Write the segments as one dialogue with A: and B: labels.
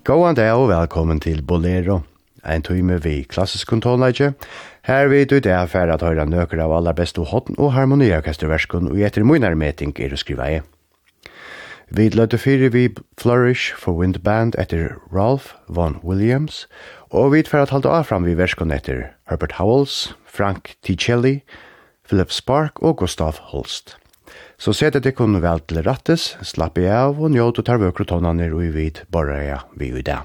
A: Gåan dag og velkommen til Bolero, Ein tøyme vi klassisk kontrollleidje. Her vi du det affæra at høyra nøkker av aller beste hotten og harmoniorkesterverskun og etter munar meting er å skriva i. Vi løtte fyre vi Flourish for Wind Band etter Ralph Von Williams, og vi færre at halte av fram vi verskun etter Herbert Howells, Frank Ticelli, Philip Spark og Gustav Holst. Så sett at det kunne vel til rattes, slapp jeg av og njøt og tar vøkre og i vid bare jeg vi i det.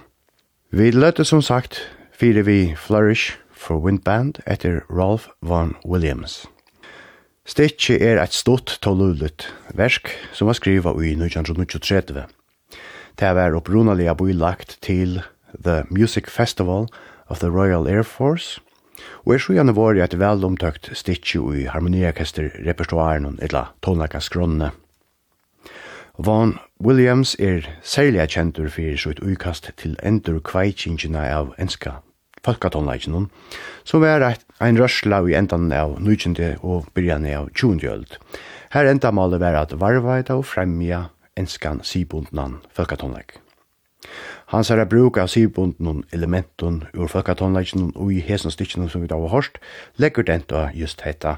A: Vi løtte som sagt fire vi Flourish for Windband etter Ralph von Williams. Stikki er et stort tålulut versk som var skriva i 1923. Det var opprunaliga lagt til The Music Festival of the Royal Air Force og er sjøgjane våre et velomtøkt stitje i harmoniakester repertoaren etla tonlaka skronne. Von Williams er særlig kjentur fyrir sitt uikast til endur kveitjinkina av enska folkatonleikinen, som er ein rørsla i endan av 19. og byrjan av 20. øld. Her enda malet var at varvaita og fremja enskan sibundnan folkatonleik. Hans er bruk av syvbunden elementen ur folketonleggen og i hesen stikken som vi da har hørt, legger den da just hetta.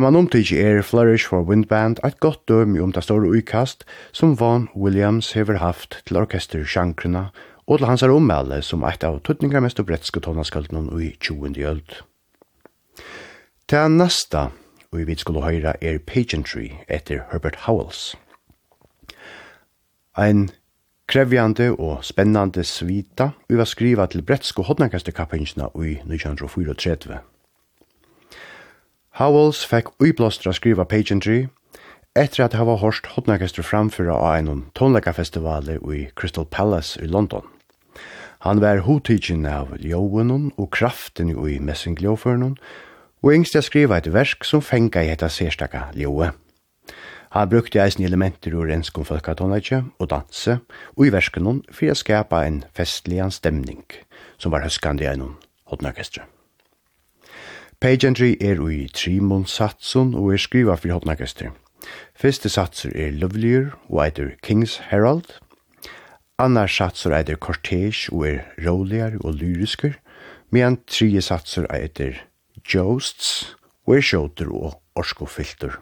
A: man omtidg er Flourish for Windband et godt døm om det store utkast som Vaughan Williams hever haft til orkestersjankrene og til hans er ommelde som et av tuttningar mest obretske tonaskalten i 20. øld. Til nasta, og vi skulle høyra, er Pageantry etter Herbert Howells. Ein krevjande og spennande svita vi var skriva til brettsko hodnakaste kappingsna i 1934. Howells fekk uiblåstra skriva pageantry etter at hava horst hodnakaste framfyra av en tonleikafestivali i Crystal Palace i London. Han var hotidgin av ljóunum og kraften i messingljóførnum og yngst jeg skriva et versk som fengar i etta sérstaka ljóe. Han brukte eisen elementer ur enskom folketonleitje og danse, og i verskenon for å skapa en festligan stemning, som var høskande gjennom hodnarkestre. Pageantry er ui trimon satsun og er skriva for hodnarkestre. Fyrste satsur er Lovelier og eitur Kings Herald. Annar satsur eitur Cortege og er roligare og lyrisker, medan tredje satsur eitur Josts og er sjåter og orskofilter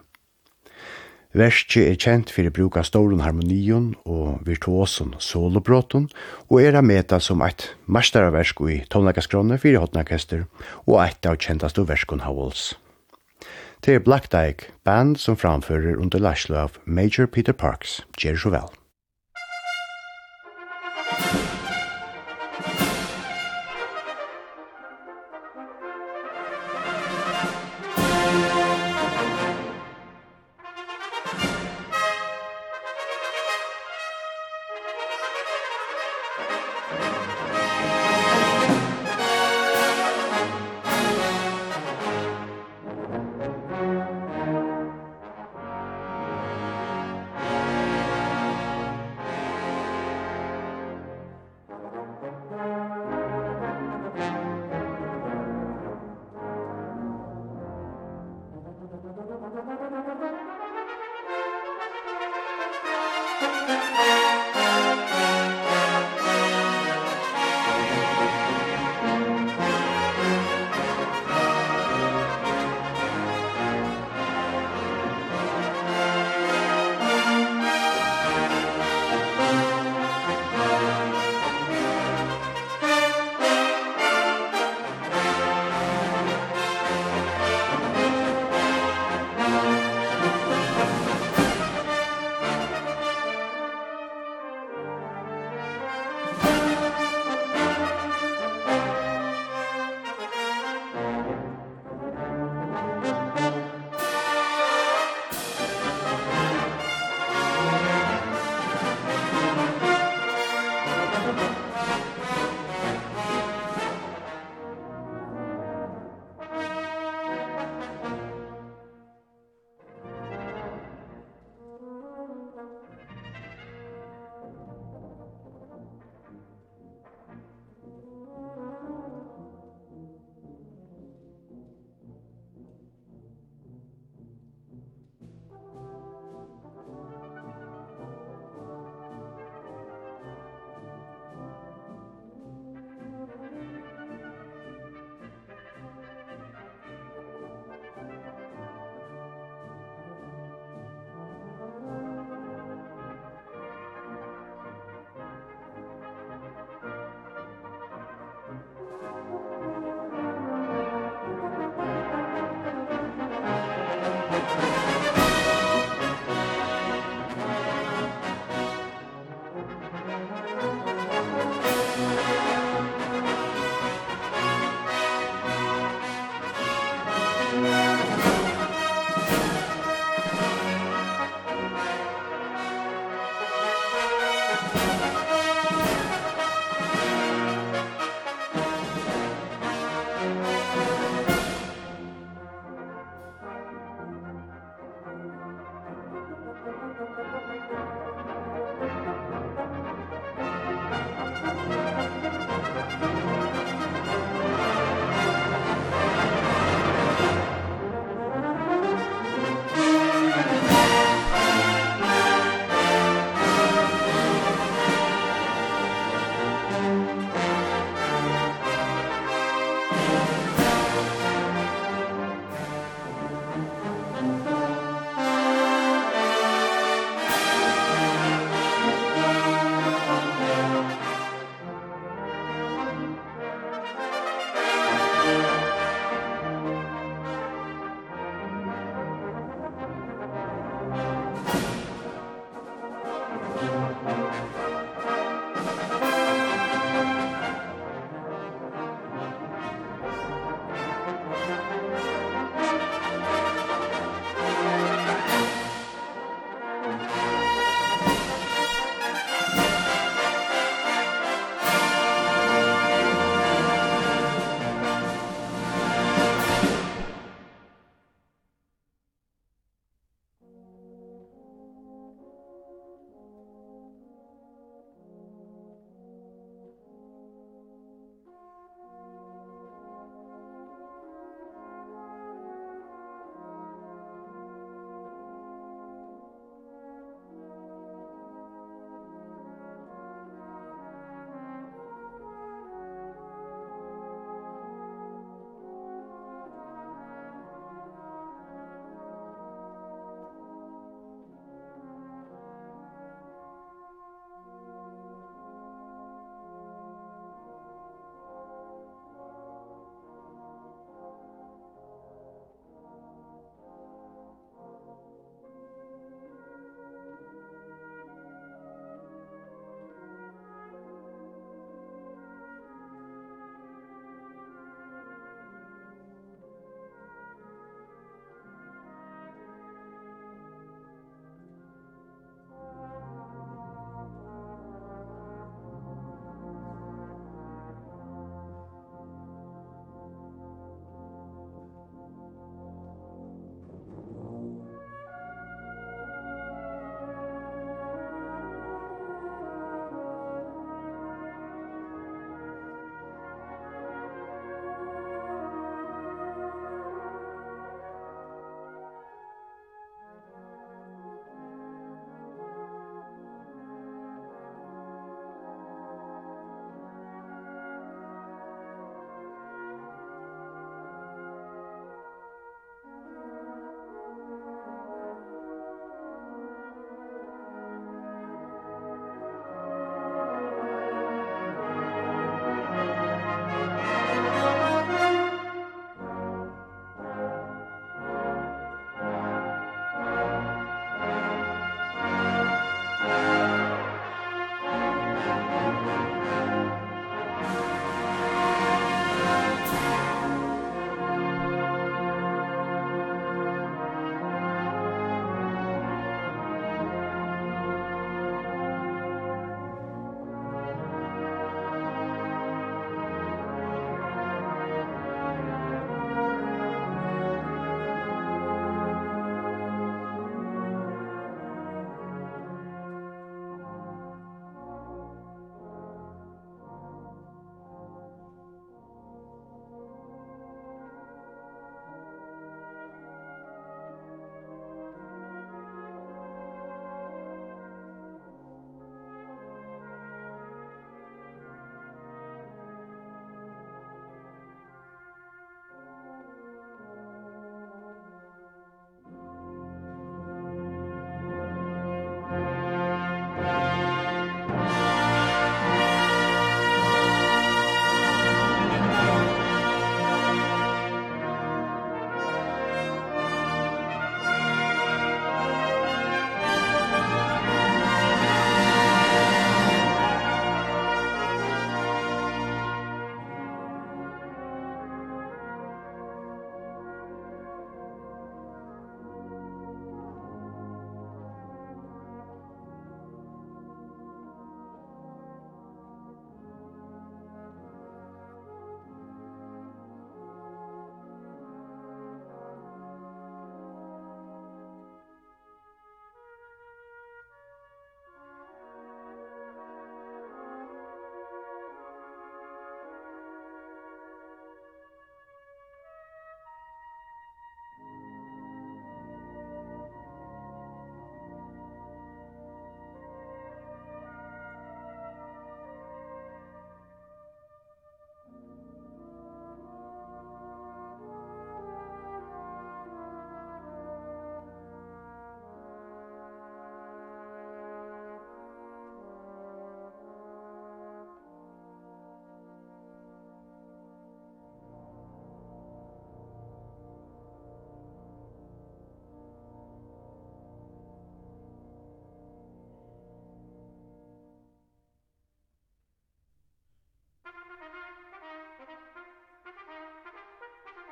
A: Verskje er kjent fyrir bruk av stålen harmonion og virtuosen solobrotten, og er a meta som eit masteraversk i tonleikaskrone fyrir hotnarkester, og eit av kjentaste verskon Howells. Det er Black Dyke, band som framfører under Lashlov Major Peter Parks, Jerry Chauvel.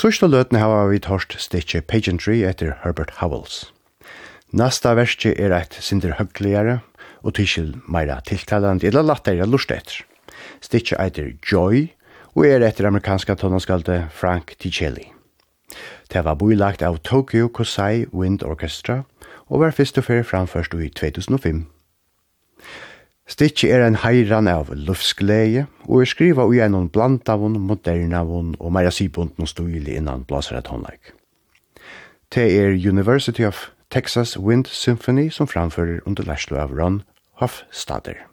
A: Sørste løtene har vi tørst stikje pageantry etter Herbert Howells. Nasta verste er eit sinder høgligere, og tyskil meira tiltalande, eller lattere lust etter. Stikje etter Joy, og er etter amerikanska tonaskalde Frank Ticelli. Det var boilagt av Tokyo Kosai Wind Orchestra, og var fyrst og fyrir framførst i 2005. Stikki er ein heiran av luftsgleie, og er skriva ui einon blandavun, modernavun og meira sibunden stuili innan blaseret håndleik. Te er University of Texas Wind Symphony som framfører under lærslu av Ron Hofstadter.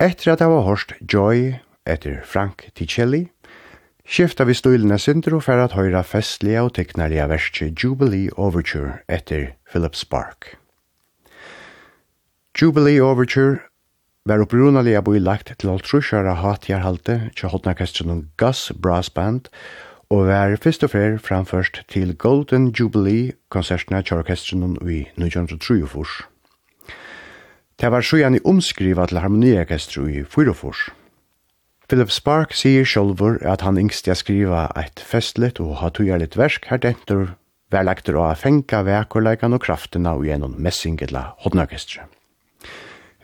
A: Etter at jeg var hørst Joy etter Frank Ticelli, skifta vi stølene sindro for at høyra festlige og teknelige verset Jubilee Overture etter Philip Spark. Jubilee Overture var opprunelig jeg boi lagt til altruskjøra hatjarhalte til hodnakestren Gus Brass Band og var fyrst og frer framførst til Golden Jubilee konsertene til orkestren i 1923 Det var sjøen i omskrivet til harmoniorkestru i Fyrofors. Philip Spark sier sjølver at han yngst jeg skriva eit festlet og hatujerligt versk her dentur verlegter å fenga vekurleikan og kraftina og gjennom messingedla hodnorkestru.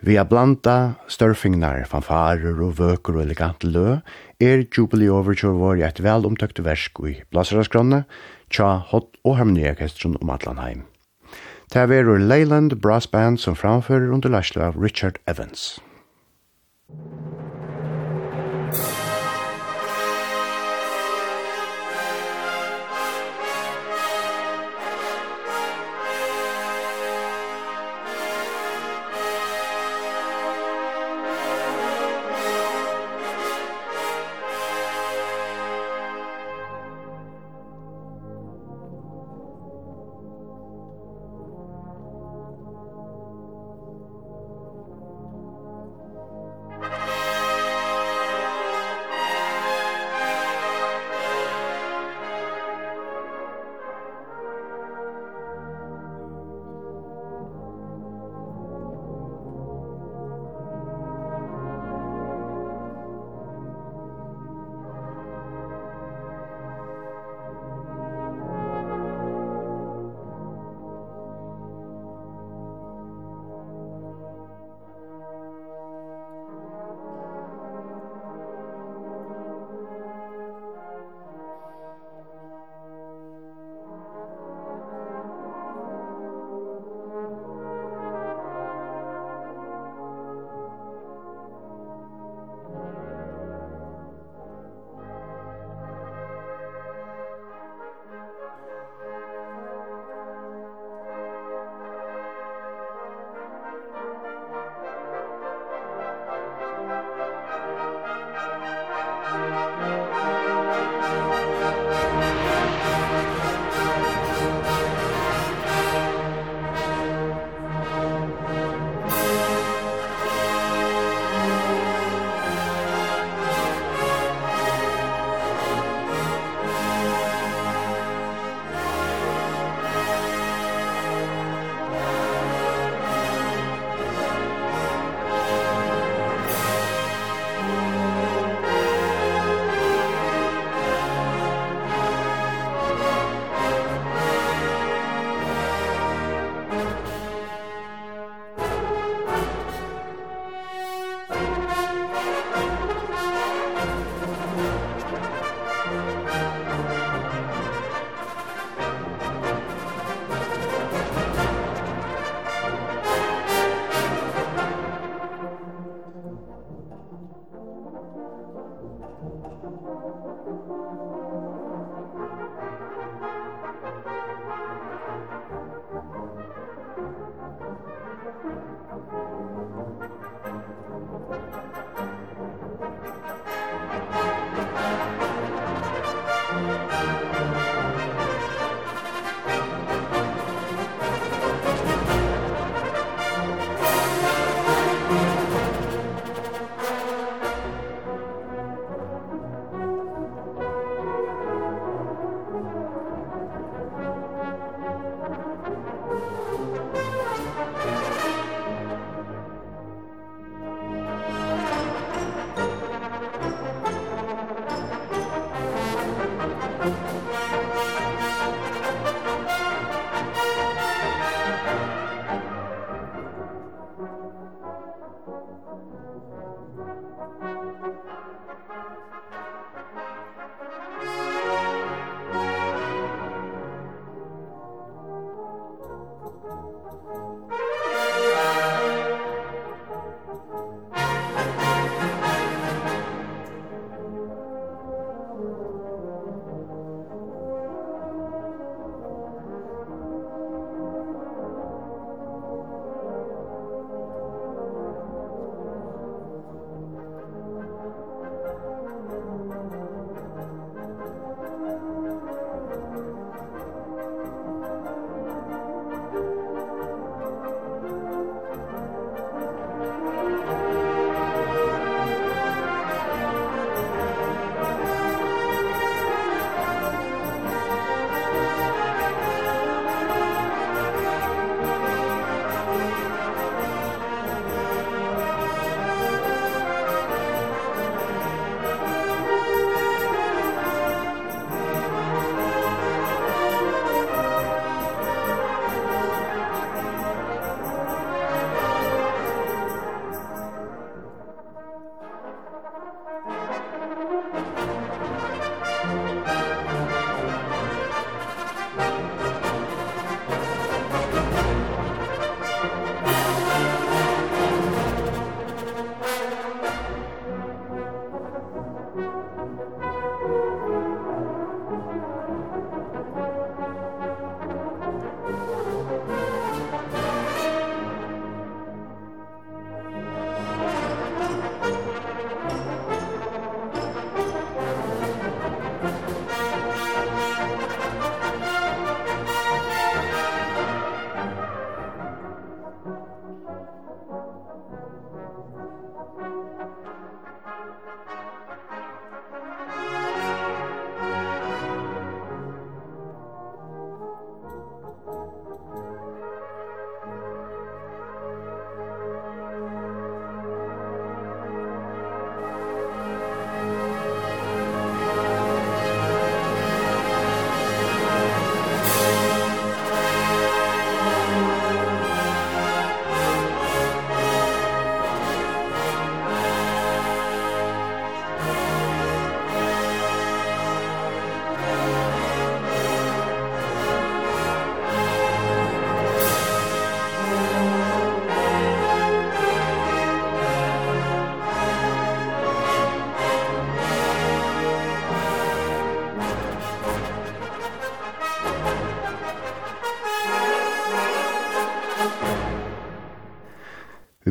A: Vi har blanda størfingnar, fanfarer og vøker og elegant lø, er Jubilee Overture vår i et velomtøkt versk i Blasaraskrona, tja hot og harmoniorkestron om Atlanheim. Det er verur Leyland Brass Band som framfører under lærsla av Richard Evans. Thank you.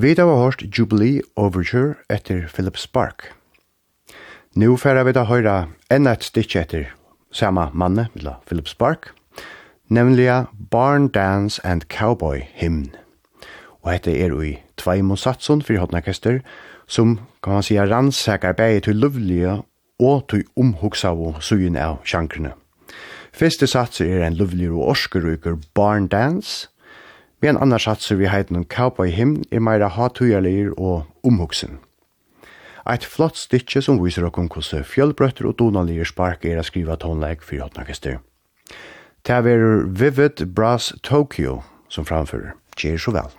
A: vid av hørt Jubilee Overture etter Philip Spark. Nå færa vi da høyra enn et stikk etter sama manne, eller Philip Spark, nemlig Barn Dance and Cowboy Hymn. Og dette er i tvei monsatson for hodnakester, som kan man sija rannsakar bæg til lovlige og til omhugsa og sugen av sjankrene. Fyrste satser er en lovlig og orskeruker Barn Dance, Vi en annan satser vi heiten om Cowboy Him er meira hatujalir og omhugsen. Eit flott stitje som viser okkur hvordan fjellbrøtter og donalir spark er a skriva tonleik fyrir hotnakester. Det er Vivid Brass Tokyo som framfører. Kjer så vel.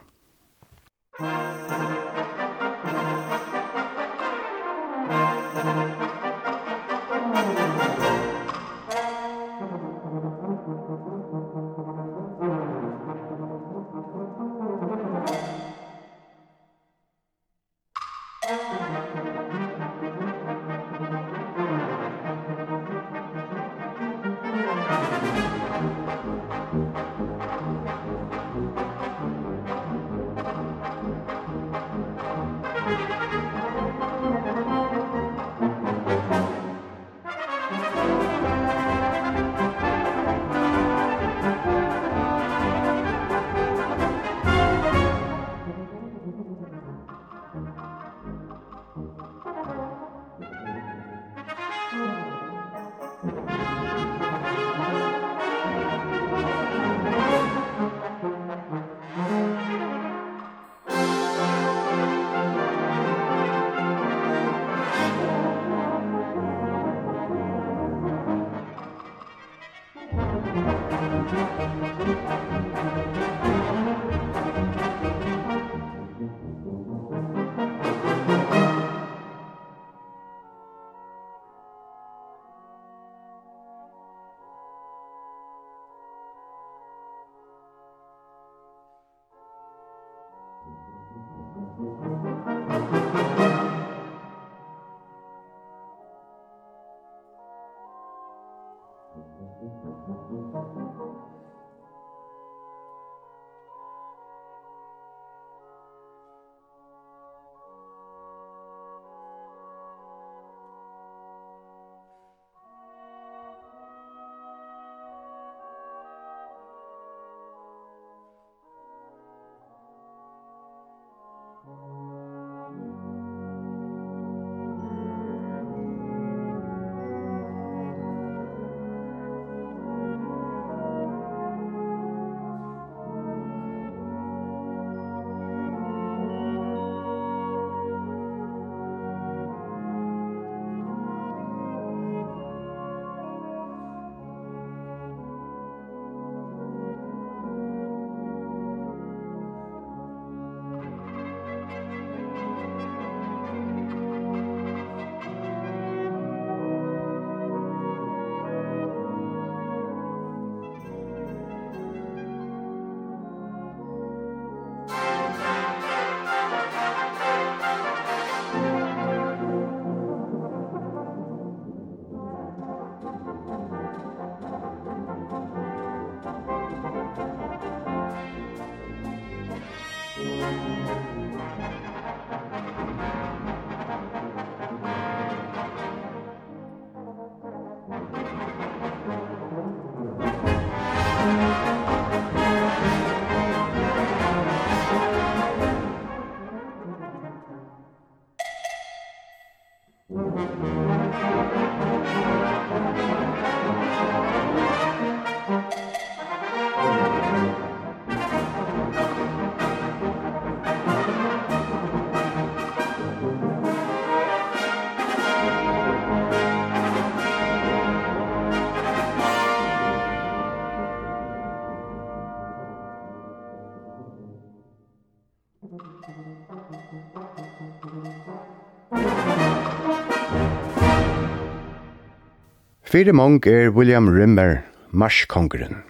A: Fyrir mong er William Rimmer, marskongren.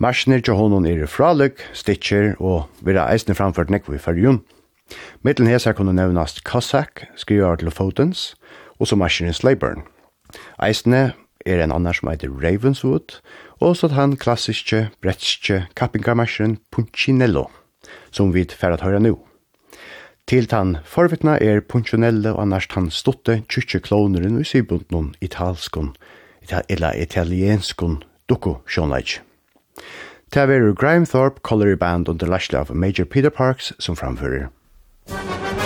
A: Marsner til honom er fraløk, stitcher og vera eisne framført nekvo i fyrjun. Mittlen hesar kunne nevnast Cossack, skriver til Fotens, og så marsjen i Slayburn. Eisne er en annar som heter Ravenswood, og så han klassiske, bretske kappingarmarsjen Punchinello, som vi færat høyra nu. Til tann forvittna er Punchinello annars tann stotte tjukke kloneren i sybundnum italskon eller italienskun dukku sjånleik. Ta veru Grimethorpe Colliery Band under Lashla av Major Peter Parks som framfører. Musik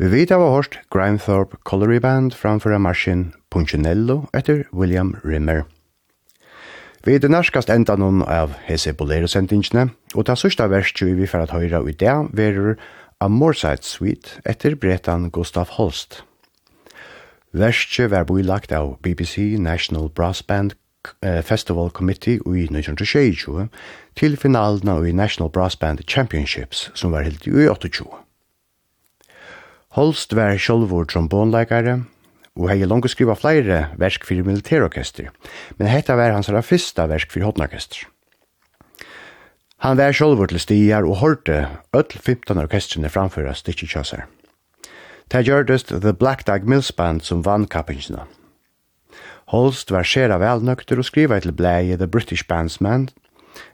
A: Vi vet av hørst Grimethorpe Colliery Band framfor av marsjen Punchinello etter William Rimmer. Vi er det nærskast enda noen av hese bolero-sendingene, og det sørste verset vi får at høyre i det verur Amorside Suite etter bretan Gustav Holst. Verset var boilagt av BBC National Brass Band Festival Committee i 1922 til finalen i National Brass Band Championships som var helt i 28. Holst var sjolvor trombonleikare, og hei langt skriva flere versk fyrir militærorkester, men hetta var hans fyrsta versk fyrir hotnorkester. Han var sjolvor til stigar og hørte öll 15 orkestrene framføra stikki kjøsar. Det gjørdest The Black Dog Mills Band som vann kappingsina. Holst var skjera velnøkter og skriva til blei The British Bandsman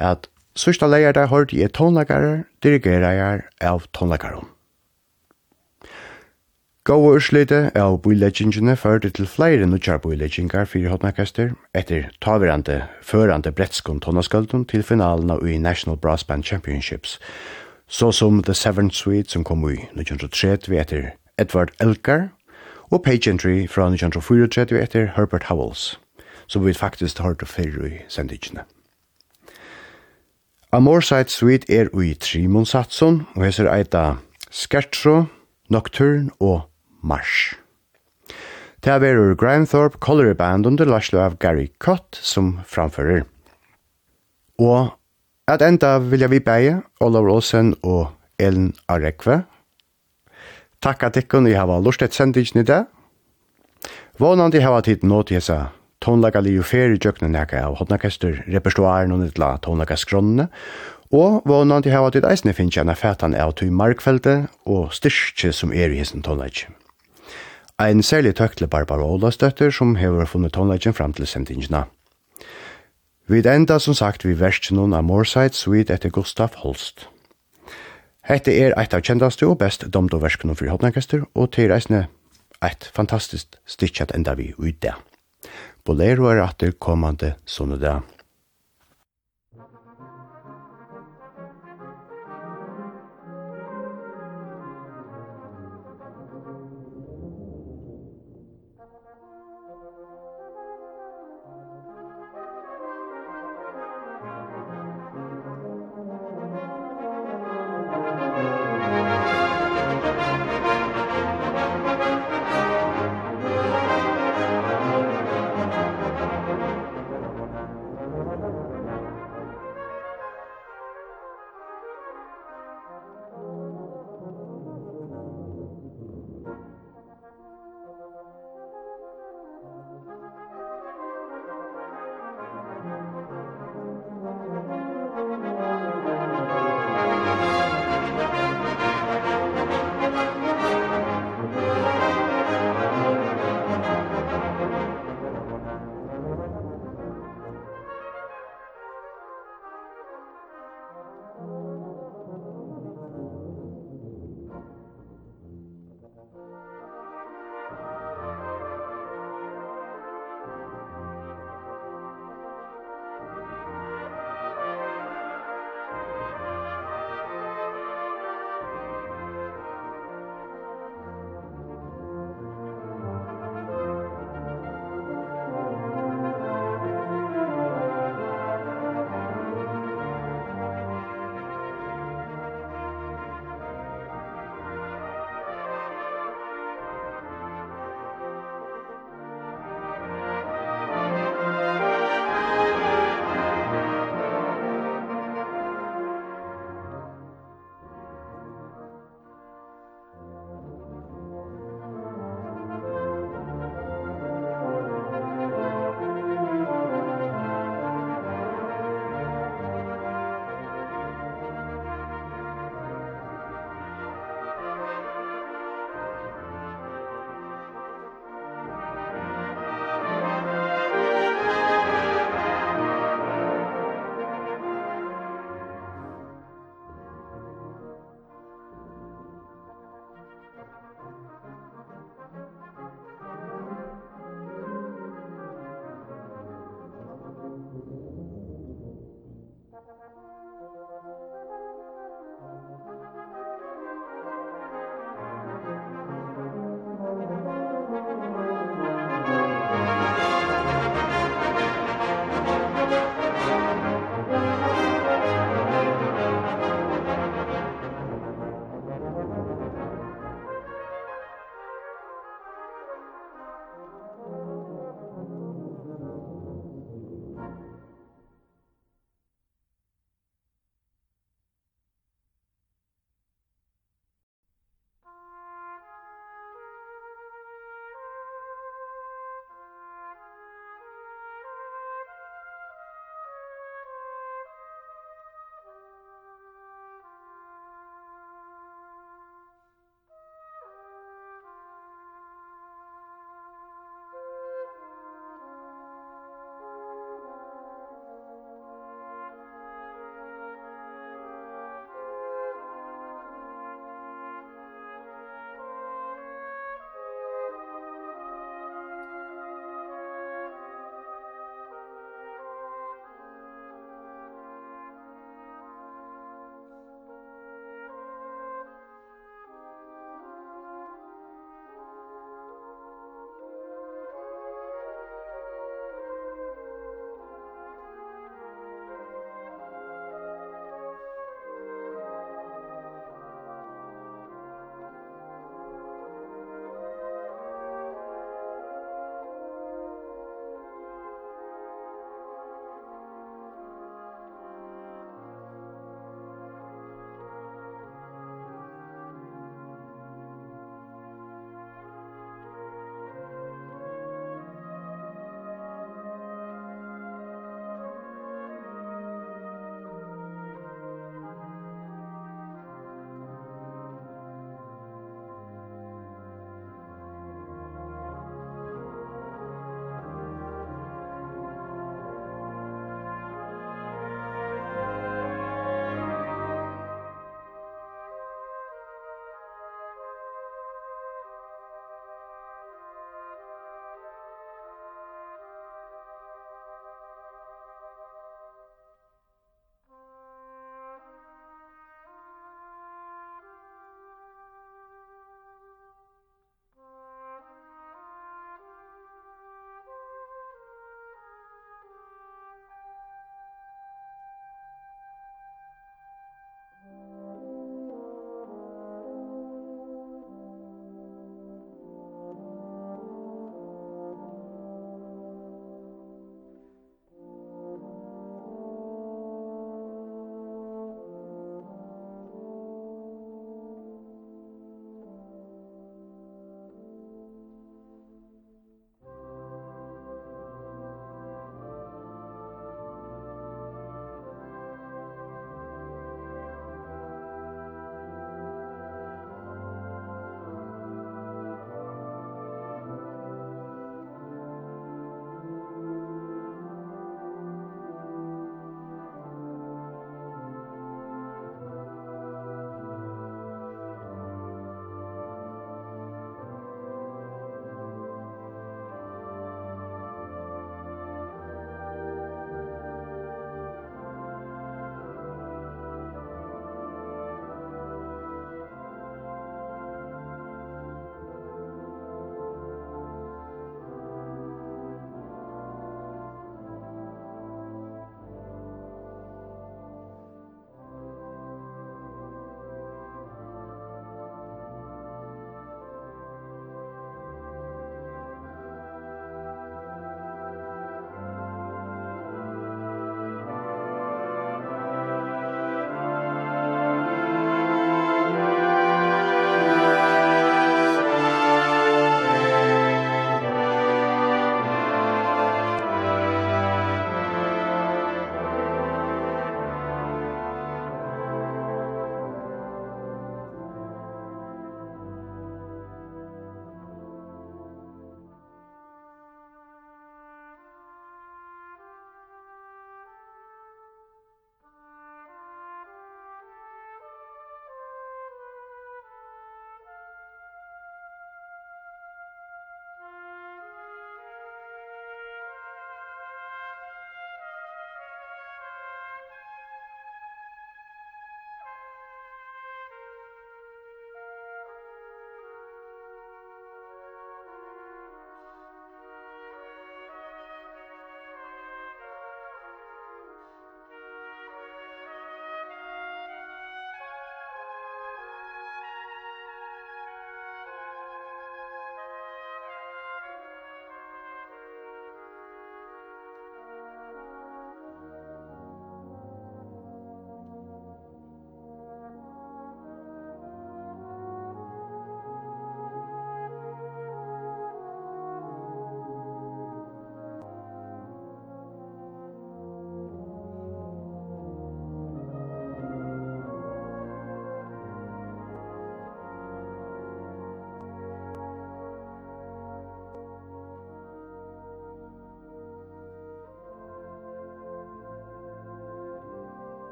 A: at Sørsta leier der hørte i tonlagarer, dirigerer av tonlagarer. Gåa urslite av bøyleggingene førte til flere nutjar bøyleggingar fyrir hotnakaster etter taverande førande brettskon tonnaskøldun til finalen av i National Brass Band Championships, så som The Seventh Suite som kom i 1930 etter Edward Elgar, og Pageantry fra 1934 etter Herbert Howells, som vi faktisk har til fyrir i sendikene. Amorsite Suite er ui Trimonsatson, og hesser eita Skertro, Nocturne og mars. Det er verur Grindthorpe Colliery Band under Lashlo av Gary Cott som framfører. Og at enda vil jeg vi beie Olav Olsen og Ellen Arekve. Takk at ikkon i hava lust et sendingen i det. Vånande hava tid nå til hessa tonlaga li fer i jøkna nekka av hodnakester repertoaren og nidla tonlaga skronne, og vånande hava tid eisne finnst gjerne fætan av tui markfeltet og styrkje som er i hessen tonlaga. Ein særlig tøkt til Barbara Olasdøtter som hever funnet tonleggen fram til sendingene. Vi enda som sagt vi verst noen av Moorside Suite etter Gustav Holst. Hette er eit av kjendaste og best domdo verskene for Hotnakester og til reisende eit fantastisk stitchet enda vi der. Bolero er atter kommande sonnedag.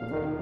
A: Musik